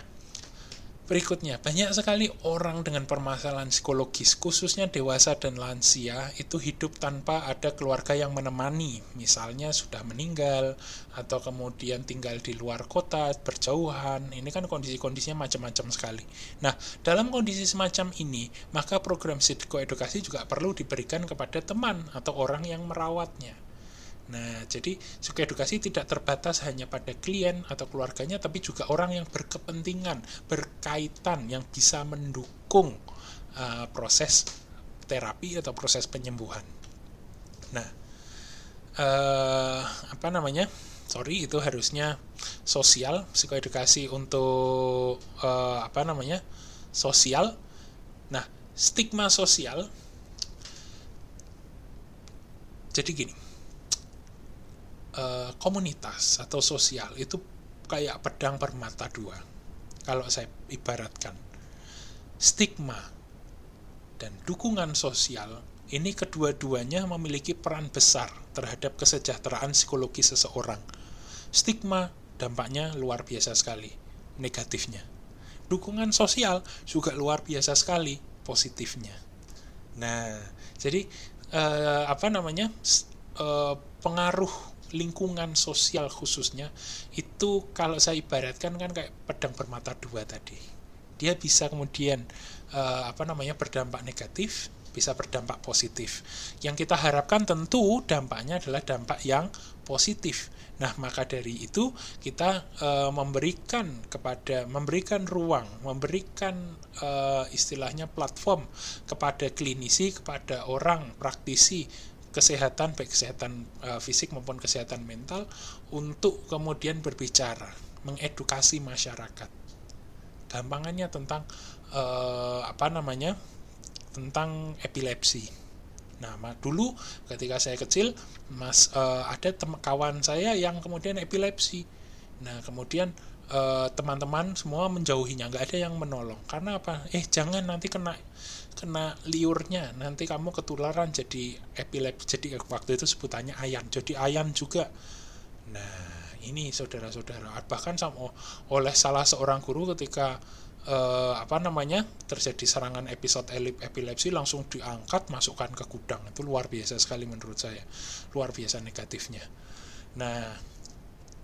Berikutnya, banyak sekali orang dengan permasalahan psikologis, khususnya dewasa dan lansia, itu hidup tanpa ada keluarga yang menemani. Misalnya sudah meninggal, atau kemudian tinggal di luar kota, berjauhan. Ini kan kondisi-kondisinya macam-macam sekali. Nah, dalam kondisi semacam ini, maka program psikoedukasi juga perlu diberikan kepada teman atau orang yang merawatnya. Nah, jadi edukasi tidak terbatas hanya pada klien atau keluarganya, tapi juga orang yang berkepentingan, berkaitan, yang bisa mendukung uh, proses terapi atau proses penyembuhan. Nah, uh, apa namanya? Sorry, itu harusnya sosial, psikoedukasi untuk uh, apa namanya? Sosial. Nah, stigma sosial. Jadi gini uh, komunitas atau sosial itu kayak pedang bermata dua. Kalau saya ibaratkan stigma dan dukungan sosial ini kedua-duanya memiliki peran besar terhadap kesejahteraan psikologi seseorang. Stigma dampaknya luar biasa sekali negatifnya. Dukungan sosial juga luar biasa sekali positifnya. Nah, jadi eh, apa namanya eh, pengaruh lingkungan sosial khususnya itu kalau saya ibaratkan kan kayak pedang bermata dua tadi dia bisa kemudian uh, apa namanya berdampak negatif bisa berdampak positif. Yang kita harapkan tentu dampaknya adalah dampak yang positif. Nah, maka dari itu kita e, memberikan kepada memberikan ruang, memberikan e, istilahnya platform kepada klinisi, kepada orang praktisi kesehatan baik kesehatan e, fisik maupun kesehatan mental untuk kemudian berbicara, mengedukasi masyarakat. Gampangannya tentang e, apa namanya? tentang epilepsi. Nah, dulu ketika saya kecil, mas uh, ada tem kawan saya yang kemudian epilepsi. Nah, kemudian teman-teman uh, semua menjauhinya, nggak ada yang menolong. Karena apa? Eh, jangan nanti kena kena liurnya, nanti kamu ketularan jadi epilepsi. Jadi waktu itu sebutannya ayan. Jadi ayan juga. Nah, ini saudara-saudara, bahkan sama oleh salah seorang guru ketika eh, apa namanya terjadi serangan episode epilepsi langsung diangkat masukkan ke gudang itu luar biasa sekali menurut saya luar biasa negatifnya nah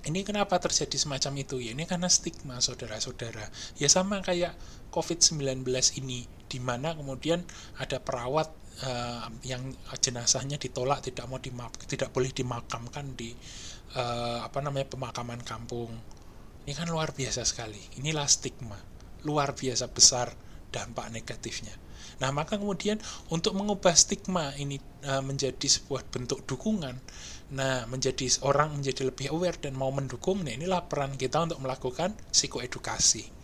ini kenapa terjadi semacam itu? Ya ini karena stigma saudara-saudara. Ya sama kayak COVID-19 ini di mana kemudian ada perawat uh, yang jenazahnya ditolak tidak mau dimak tidak boleh dimakamkan di uh, apa namanya pemakaman kampung. Ini kan luar biasa sekali. Inilah stigma. Luar biasa besar dampak negatifnya. Nah, maka kemudian untuk mengubah stigma ini uh, menjadi sebuah bentuk dukungan, nah menjadi orang menjadi lebih aware dan mau mendukung, nah inilah peran kita untuk melakukan psikoedukasi.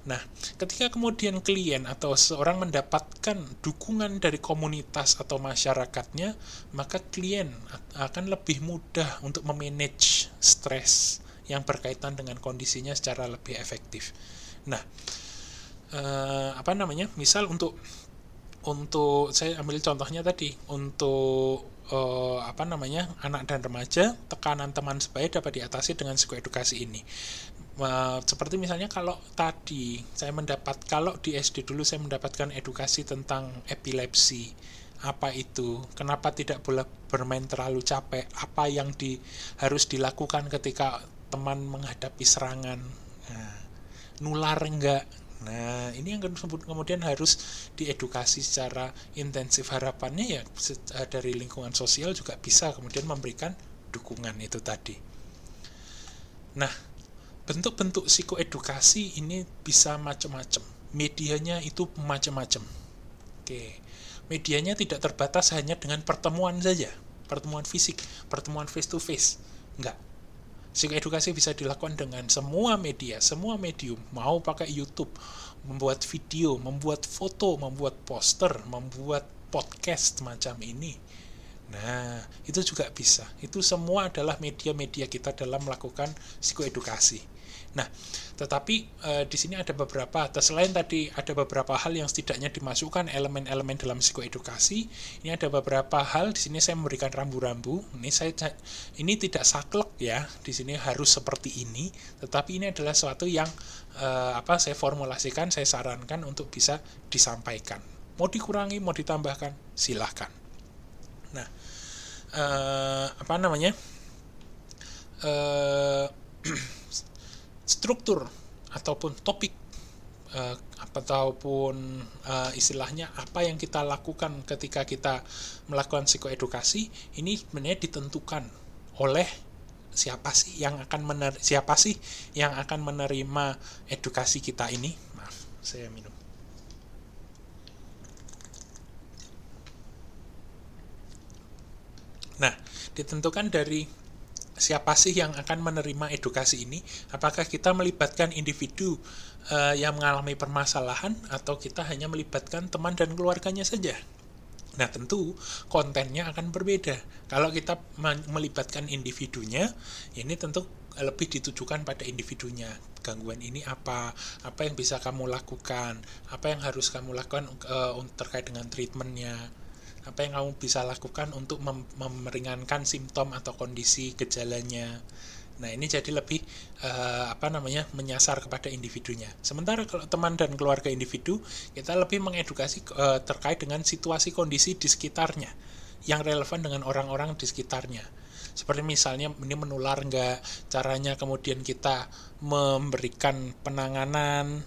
Nah, ketika kemudian klien atau seorang mendapatkan dukungan dari komunitas atau masyarakatnya, maka klien akan lebih mudah untuk memanage stres yang berkaitan dengan kondisinya secara lebih efektif. Nah, eh, apa namanya? Misal untuk untuk saya ambil contohnya tadi untuk eh, apa namanya anak dan remaja tekanan teman sebaya dapat diatasi dengan psikoedukasi ini. Eh, seperti misalnya kalau tadi saya mendapat kalau di SD dulu saya mendapatkan edukasi tentang epilepsi apa itu, kenapa tidak boleh bermain terlalu capek, apa yang di, harus dilakukan ketika teman menghadapi serangan. Nah, nular enggak Nah, ini yang kemudian harus diedukasi secara intensif. Harapannya ya eh, dari lingkungan sosial juga bisa kemudian memberikan dukungan itu tadi. Nah, bentuk-bentuk psikoedukasi ini bisa macam-macam. Medianya itu macam-macam. Oke. Medianya tidak terbatas hanya dengan pertemuan saja, pertemuan fisik, pertemuan face to face. Enggak Psikoedukasi bisa dilakukan dengan semua media, semua medium, mau pakai YouTube, membuat video, membuat foto, membuat poster, membuat podcast macam ini. Nah, itu juga bisa. Itu semua adalah media-media kita dalam melakukan psikoedukasi. Nah, tetapi e, di sini ada beberapa, selain tadi ada beberapa hal yang setidaknya dimasukkan elemen-elemen dalam psikoedukasi, ini ada beberapa hal di sini saya memberikan rambu-rambu. Ini saya ini tidak saklek ya, di sini harus seperti ini, tetapi ini adalah suatu yang e, apa saya formulasikan, saya sarankan untuk bisa disampaikan. Mau dikurangi, mau ditambahkan, silahkan. Nah, e, apa namanya? struktur ataupun topik uh, ataupun uh, istilahnya apa yang kita lakukan ketika kita melakukan psikoedukasi ini sebenarnya ditentukan oleh siapa sih yang akan mener siapa sih yang akan menerima edukasi kita ini. Maaf saya minum. Nah ditentukan dari siapa sih yang akan menerima edukasi ini? Apakah kita melibatkan individu uh, yang mengalami permasalahan atau kita hanya melibatkan teman dan keluarganya saja? Nah, tentu kontennya akan berbeda. Kalau kita melibatkan individunya, ini tentu lebih ditujukan pada individunya. Gangguan ini apa? Apa yang bisa kamu lakukan? Apa yang harus kamu lakukan uh, terkait dengan treatmentnya? Apa yang kamu bisa lakukan untuk mem memeringankan simptom atau kondisi gejalanya? Nah ini jadi lebih uh, apa namanya menyasar kepada individunya. Sementara kalau teman dan keluarga individu kita lebih mengedukasi uh, terkait dengan situasi kondisi di sekitarnya yang relevan dengan orang-orang di sekitarnya. Seperti misalnya ini menular enggak caranya kemudian kita memberikan penanganan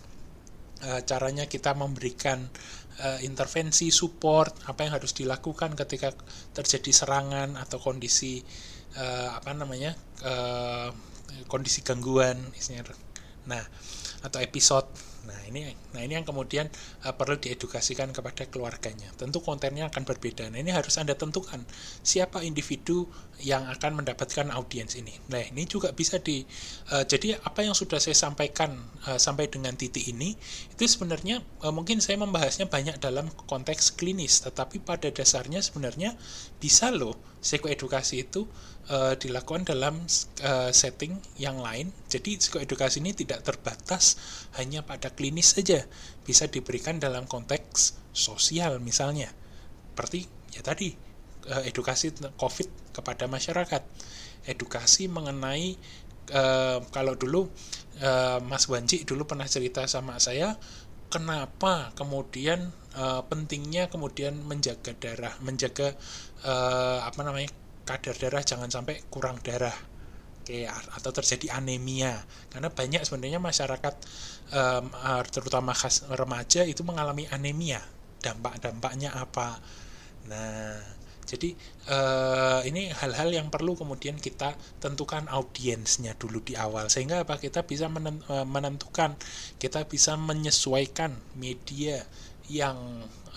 uh, caranya kita memberikan uh, intervensi support apa yang harus dilakukan ketika terjadi serangan atau kondisi uh, apa namanya uh, kondisi gangguan nah atau episode Nah ini, nah ini yang kemudian uh, perlu diedukasikan kepada keluarganya. Tentu kontennya akan berbeda. Nah ini harus anda tentukan siapa individu yang akan mendapatkan audiens ini. Nah ini juga bisa di, uh, jadi apa yang sudah saya sampaikan uh, sampai dengan titik ini itu sebenarnya uh, mungkin saya membahasnya banyak dalam konteks klinis, tetapi pada dasarnya sebenarnya bisa loh psikoedukasi itu uh, dilakukan dalam uh, setting yang lain. Jadi psikoedukasi ini tidak terbatas hanya pada klinis saja, bisa diberikan dalam konteks sosial misalnya. Seperti ya tadi uh, edukasi COVID kepada masyarakat, edukasi mengenai uh, kalau dulu uh, Mas Wanji dulu pernah cerita sama saya kenapa kemudian uh, pentingnya kemudian menjaga darah, menjaga uh, apa namanya kadar darah jangan sampai kurang darah. Oke, atau terjadi anemia. Karena banyak sebenarnya masyarakat um, terutama khas remaja itu mengalami anemia. Dampak-dampaknya apa? Nah jadi uh, ini hal-hal yang perlu kemudian kita tentukan audiensnya dulu di awal. Sehingga apa? Kita bisa menentukan kita bisa menyesuaikan media yang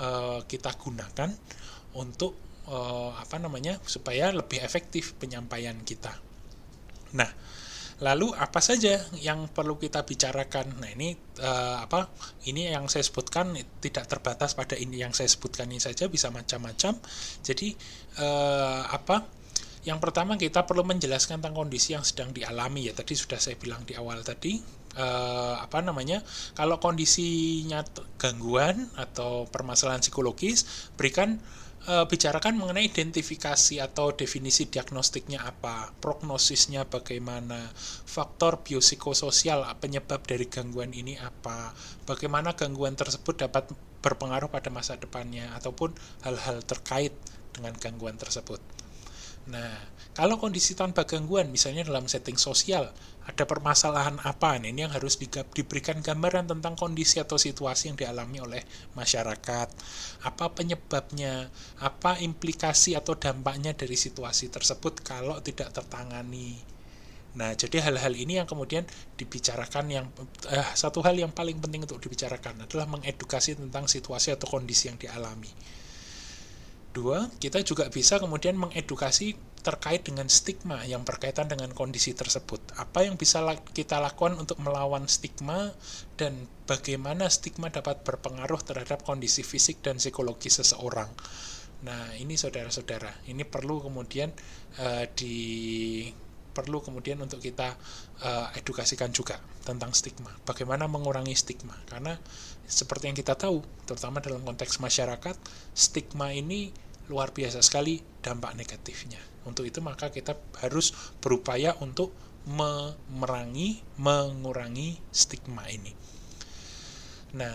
uh, kita gunakan untuk uh, apa namanya supaya lebih efektif penyampaian kita. Nah, lalu apa saja yang perlu kita bicarakan? Nah ini uh, apa? Ini yang saya sebutkan tidak terbatas pada ini yang saya sebutkan ini saja bisa macam-macam. Jadi uh, apa? Yang pertama kita perlu menjelaskan tentang kondisi yang sedang dialami ya. Tadi sudah saya bilang di awal tadi apa namanya? Kalau kondisinya gangguan atau permasalahan psikologis, berikan uh, bicarakan mengenai identifikasi atau definisi diagnostiknya apa, prognosisnya bagaimana, faktor biopsikososial penyebab dari gangguan ini apa, bagaimana gangguan tersebut dapat berpengaruh pada masa depannya ataupun hal-hal terkait dengan gangguan tersebut. Nah, kalau kondisi tanpa gangguan, misalnya dalam setting sosial, ada permasalahan apa? Ini yang harus di, diberikan gambaran tentang kondisi atau situasi yang dialami oleh masyarakat. Apa penyebabnya? Apa implikasi atau dampaknya dari situasi tersebut kalau tidak tertangani? Nah, jadi hal-hal ini yang kemudian dibicarakan yang eh, satu hal yang paling penting untuk dibicarakan adalah mengedukasi tentang situasi atau kondisi yang dialami. Dua, kita juga bisa kemudian mengedukasi terkait dengan stigma yang berkaitan dengan kondisi tersebut. Apa yang bisa kita lakukan untuk melawan stigma dan bagaimana stigma dapat berpengaruh terhadap kondisi fisik dan psikologi seseorang. Nah, ini saudara-saudara, ini perlu kemudian uh, di perlu kemudian untuk kita uh, edukasikan juga tentang stigma. Bagaimana mengurangi stigma? Karena seperti yang kita tahu, terutama dalam konteks masyarakat, stigma ini luar biasa sekali dampak negatifnya. Untuk itu maka kita harus berupaya untuk memerangi, mengurangi stigma ini. Nah,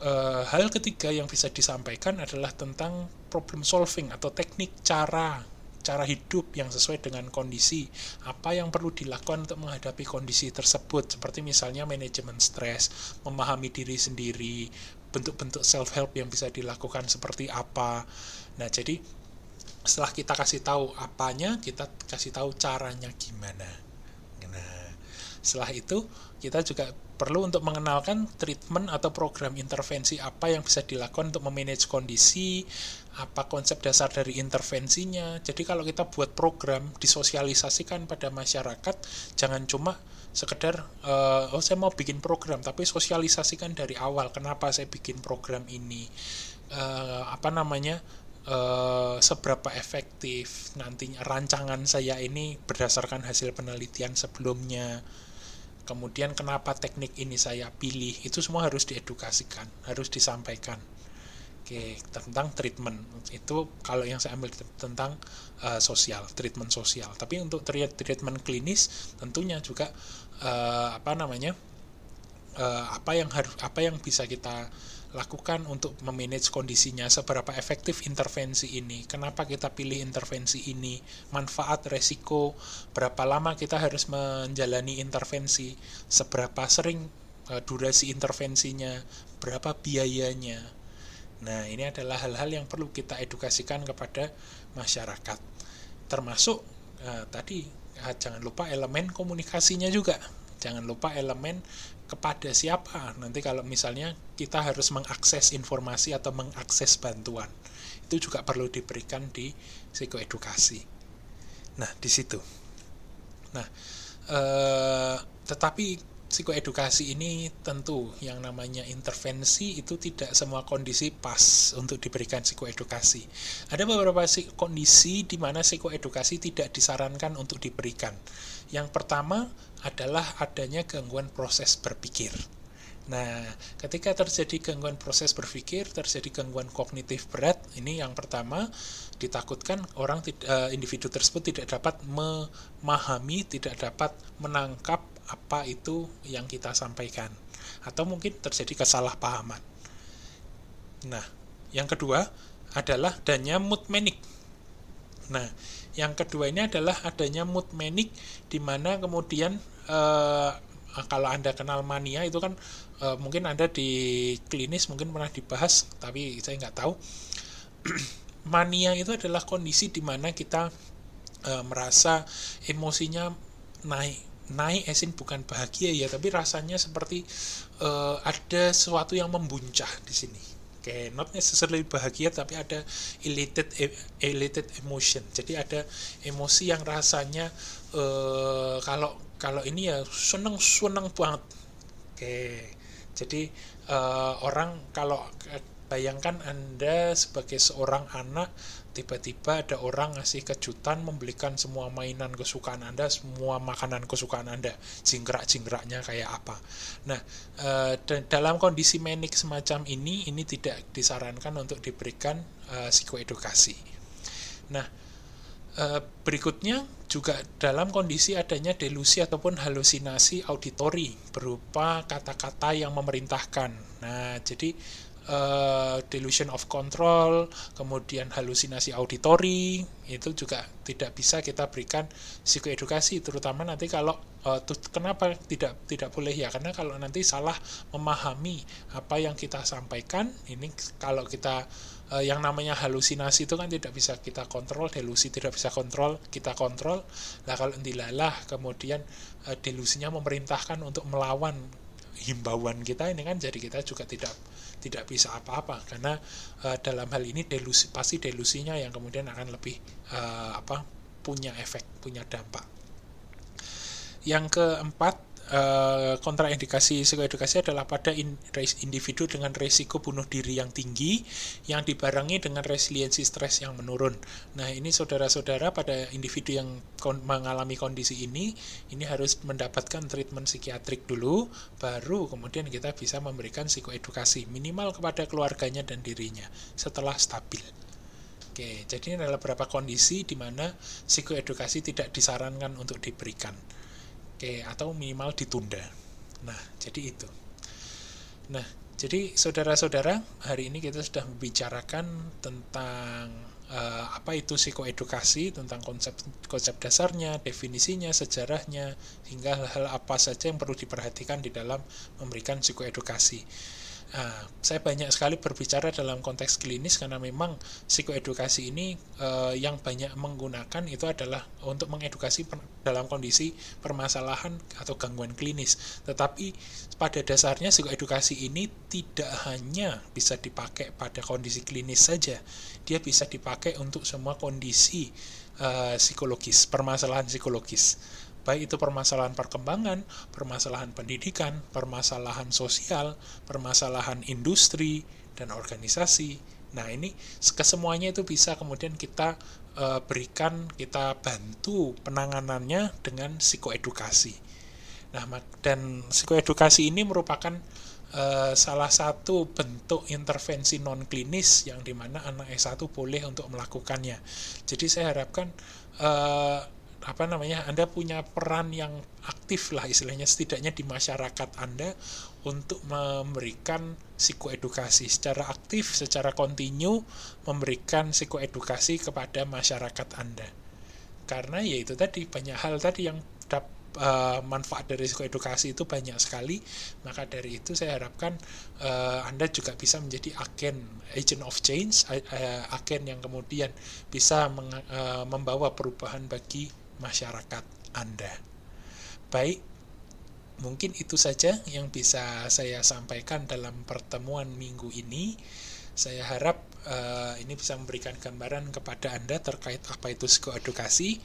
e, hal ketiga yang bisa disampaikan adalah tentang problem solving atau teknik cara cara hidup yang sesuai dengan kondisi apa yang perlu dilakukan untuk menghadapi kondisi tersebut seperti misalnya manajemen stres memahami diri sendiri bentuk-bentuk self help yang bisa dilakukan seperti apa Nah, jadi setelah kita kasih tahu apanya, kita kasih tahu caranya gimana. Nah, setelah itu kita juga perlu untuk mengenalkan treatment atau program intervensi apa yang bisa dilakukan untuk memanage kondisi, apa konsep dasar dari intervensinya. Jadi kalau kita buat program disosialisasikan pada masyarakat, jangan cuma sekedar uh, oh saya mau bikin program tapi sosialisasikan dari awal kenapa saya bikin program ini uh, apa namanya Uh, seberapa efektif nantinya rancangan saya ini berdasarkan hasil penelitian sebelumnya. Kemudian kenapa teknik ini saya pilih itu semua harus diedukasikan harus disampaikan. Oke tentang treatment. Itu kalau yang saya ambil tentang uh, sosial treatment sosial. Tapi untuk treatment klinis tentunya juga uh, apa namanya uh, apa yang harus apa yang bisa kita lakukan untuk memanage kondisinya seberapa efektif intervensi ini kenapa kita pilih intervensi ini manfaat resiko berapa lama kita harus menjalani intervensi seberapa sering uh, durasi intervensinya berapa biayanya Nah, ini adalah hal-hal yang perlu kita edukasikan kepada masyarakat. Termasuk uh, tadi uh, jangan lupa elemen komunikasinya juga. Jangan lupa elemen kepada siapa. Nanti kalau misalnya kita harus mengakses informasi atau mengakses bantuan, itu juga perlu diberikan di psikoedukasi. Nah, di situ. Nah, eh, tetapi psikoedukasi ini tentu yang namanya intervensi itu tidak semua kondisi pas untuk diberikan psikoedukasi. Ada beberapa kondisi di mana psikoedukasi tidak disarankan untuk diberikan. Yang pertama adalah adanya gangguan proses berpikir. Nah, ketika terjadi gangguan proses berpikir, terjadi gangguan kognitif berat, ini yang pertama ditakutkan orang uh, individu tersebut tidak dapat memahami, tidak dapat menangkap apa itu yang kita sampaikan atau mungkin terjadi kesalahpahaman. Nah, yang kedua adalah adanya mood manic. Nah, yang kedua ini adalah adanya mood manic di mana kemudian eh, kalau Anda kenal mania itu kan eh, mungkin Anda di klinis mungkin pernah dibahas tapi saya nggak tahu. mania itu adalah kondisi di mana kita eh, merasa emosinya naik naik esin bukan bahagia ya tapi rasanya seperti uh, ada sesuatu yang membuncah di sini kayak not necessarily bahagia tapi ada elated e, elated emotion. Jadi ada emosi yang rasanya uh, kalau kalau ini ya seneng seneng banget. Oke jadi uh, orang kalau bayangkan anda sebagai seorang anak tiba-tiba ada orang ngasih kejutan membelikan semua mainan kesukaan Anda, semua makanan kesukaan Anda, jingkrak-jingkraknya kayak apa. Nah, e, dalam kondisi menik semacam ini, ini tidak disarankan untuk diberikan e, psikoedukasi. Nah, e, berikutnya juga dalam kondisi adanya delusi ataupun halusinasi auditori berupa kata-kata yang memerintahkan. Nah, jadi uh, delusion of control, kemudian halusinasi auditori, itu juga tidak bisa kita berikan psikoedukasi, terutama nanti kalau uh, kenapa tidak tidak boleh ya, karena kalau nanti salah memahami apa yang kita sampaikan, ini kalau kita uh, yang namanya halusinasi itu kan tidak bisa kita kontrol, delusi tidak bisa kontrol, kita kontrol. Nah kalau dilalah kemudian uh, delusinya memerintahkan untuk melawan himbauan kita ini kan jadi kita juga tidak tidak bisa apa-apa. Karena uh, dalam hal ini delusi pasti delusinya yang kemudian akan lebih uh, apa punya efek punya dampak. Yang keempat Eh, kontraindikasi psikoedukasi adalah pada individu dengan resiko bunuh diri yang tinggi yang dibarengi dengan resiliensi stres yang menurun. Nah, ini saudara-saudara pada individu yang mengalami kondisi ini ini harus mendapatkan treatment psikiatrik dulu baru kemudian kita bisa memberikan psikoedukasi minimal kepada keluarganya dan dirinya setelah stabil. Oke, jadi ini adalah beberapa kondisi di mana psikoedukasi tidak disarankan untuk diberikan. Oke, atau minimal ditunda. Nah, jadi itu. Nah, jadi saudara-saudara, hari ini kita sudah membicarakan tentang uh, apa itu psikoedukasi, tentang konsep konsep dasarnya, definisinya, sejarahnya, hingga hal-hal apa saja yang perlu diperhatikan di dalam memberikan psikoedukasi. Nah, saya banyak sekali berbicara dalam konteks klinis karena memang psikoedukasi ini eh, yang banyak menggunakan itu adalah untuk mengedukasi dalam kondisi permasalahan atau gangguan klinis. Tetapi pada dasarnya psikoedukasi ini tidak hanya bisa dipakai pada kondisi klinis saja, dia bisa dipakai untuk semua kondisi eh, psikologis, permasalahan psikologis baik itu permasalahan perkembangan, permasalahan pendidikan, permasalahan sosial, permasalahan industri dan organisasi. Nah, ini kesemuanya itu bisa kemudian kita e, berikan, kita bantu penanganannya dengan psikoedukasi. Nah, dan psikoedukasi ini merupakan e, salah satu bentuk intervensi non klinis yang di mana anak S1 boleh untuk melakukannya. Jadi saya harapkan e, apa namanya Anda punya peran yang aktif lah istilahnya setidaknya di masyarakat Anda untuk memberikan psikoedukasi. Secara aktif secara kontinu memberikan psikoedukasi kepada masyarakat Anda. Karena ya itu tadi banyak hal tadi yang uh, manfaat dari psikoedukasi itu banyak sekali. Maka dari itu saya harapkan uh, anda juga bisa menjadi agen agent of change uh, agen yang kemudian bisa meng, uh, membawa perubahan bagi masyarakat anda. Baik mungkin itu saja yang bisa saya sampaikan dalam pertemuan minggu ini. Saya harap uh, ini bisa memberikan gambaran kepada Anda terkait apa itu psikoedukasi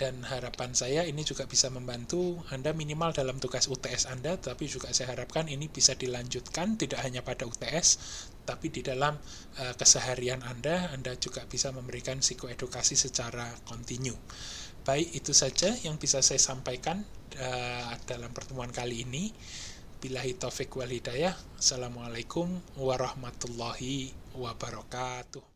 dan harapan saya ini juga bisa membantu Anda minimal dalam tugas UTS Anda. Tapi juga saya harapkan ini bisa dilanjutkan tidak hanya pada UTS tapi di dalam uh, keseharian Anda Anda juga bisa memberikan psikoedukasi secara kontinu. Baik itu saja yang bisa saya sampaikan uh, dalam pertemuan kali ini. Bilahi taufik wal hidayah. Assalamualaikum warahmatullahi wabarakatuh.